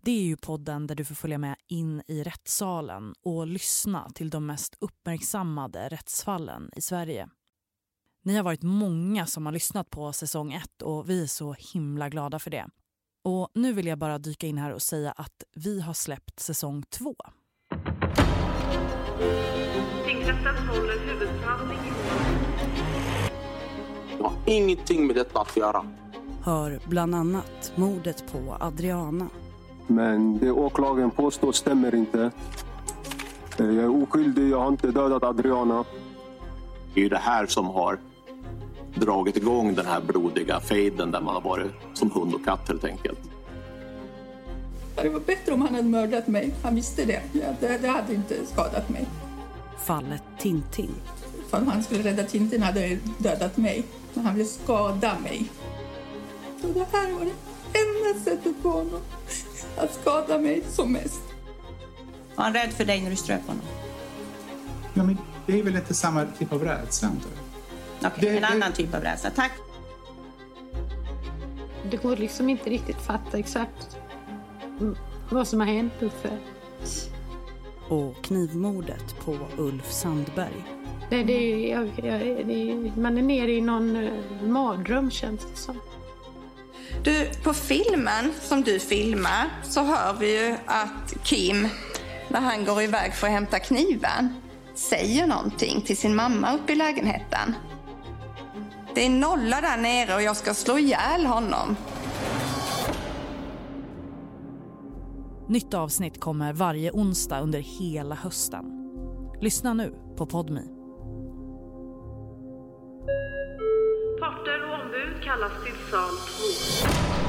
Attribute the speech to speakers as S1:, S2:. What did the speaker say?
S1: Det är ju podden där du får följa med in i rättssalen och lyssna till de mest uppmärksammade rättsfallen i Sverige. Ni har varit många som har lyssnat på säsong ett och vi är så himla glada för det. Och nu vill jag bara dyka in här och säga att vi har släppt säsong två.
S2: Tingsrätten håller huvudförhandling
S3: Jag har ingenting med detta att göra.
S1: Hör bland annat mordet på Adriana.
S4: Men det åklagaren påstår stämmer inte. Eh, Jag är oskyldig, jag har inte dödat Adriana.
S3: Det är ju det här som har dragit igång den här blodiga fejden där man har varit som hund och katt helt enkelt.
S5: Det var bättre om han hade mördat mig. Han visste det. Det, det hade inte skadat mig.
S1: Fallet Tintin.
S5: Om han skulle rädda Tintin hade han dödat mig. Men han ville skada mig. Så det här var det enda sättet på honom att skada mig som mest.
S6: Var han rädd för dig när du ströp honom?
S7: Ja, men det är väl inte samma typ av rädsla, antar jag.
S6: Okej,
S7: Det-
S6: en
S7: det-
S6: annan typ av rädsla. Tack.
S2: Det går liksom inte riktigt fatta exakt vad som har hänt Uffe.
S1: Och knivmordet på Ulf Sandberg.
S2: Det, det, jag, jag, det, man är nere i någon uh, mardröm känns det som.
S8: Du, på filmen som du filmar så hör vi ju att Kim, när han går iväg för att hämta kniven, säger någonting till sin mamma uppe i lägenheten. Det är nolla där nere och jag ska slå ihjäl honom.
S1: Nytt avsnitt kommer varje onsdag under hela hösten. Lyssna nu på Podmi.
S2: Kallas till sal 2.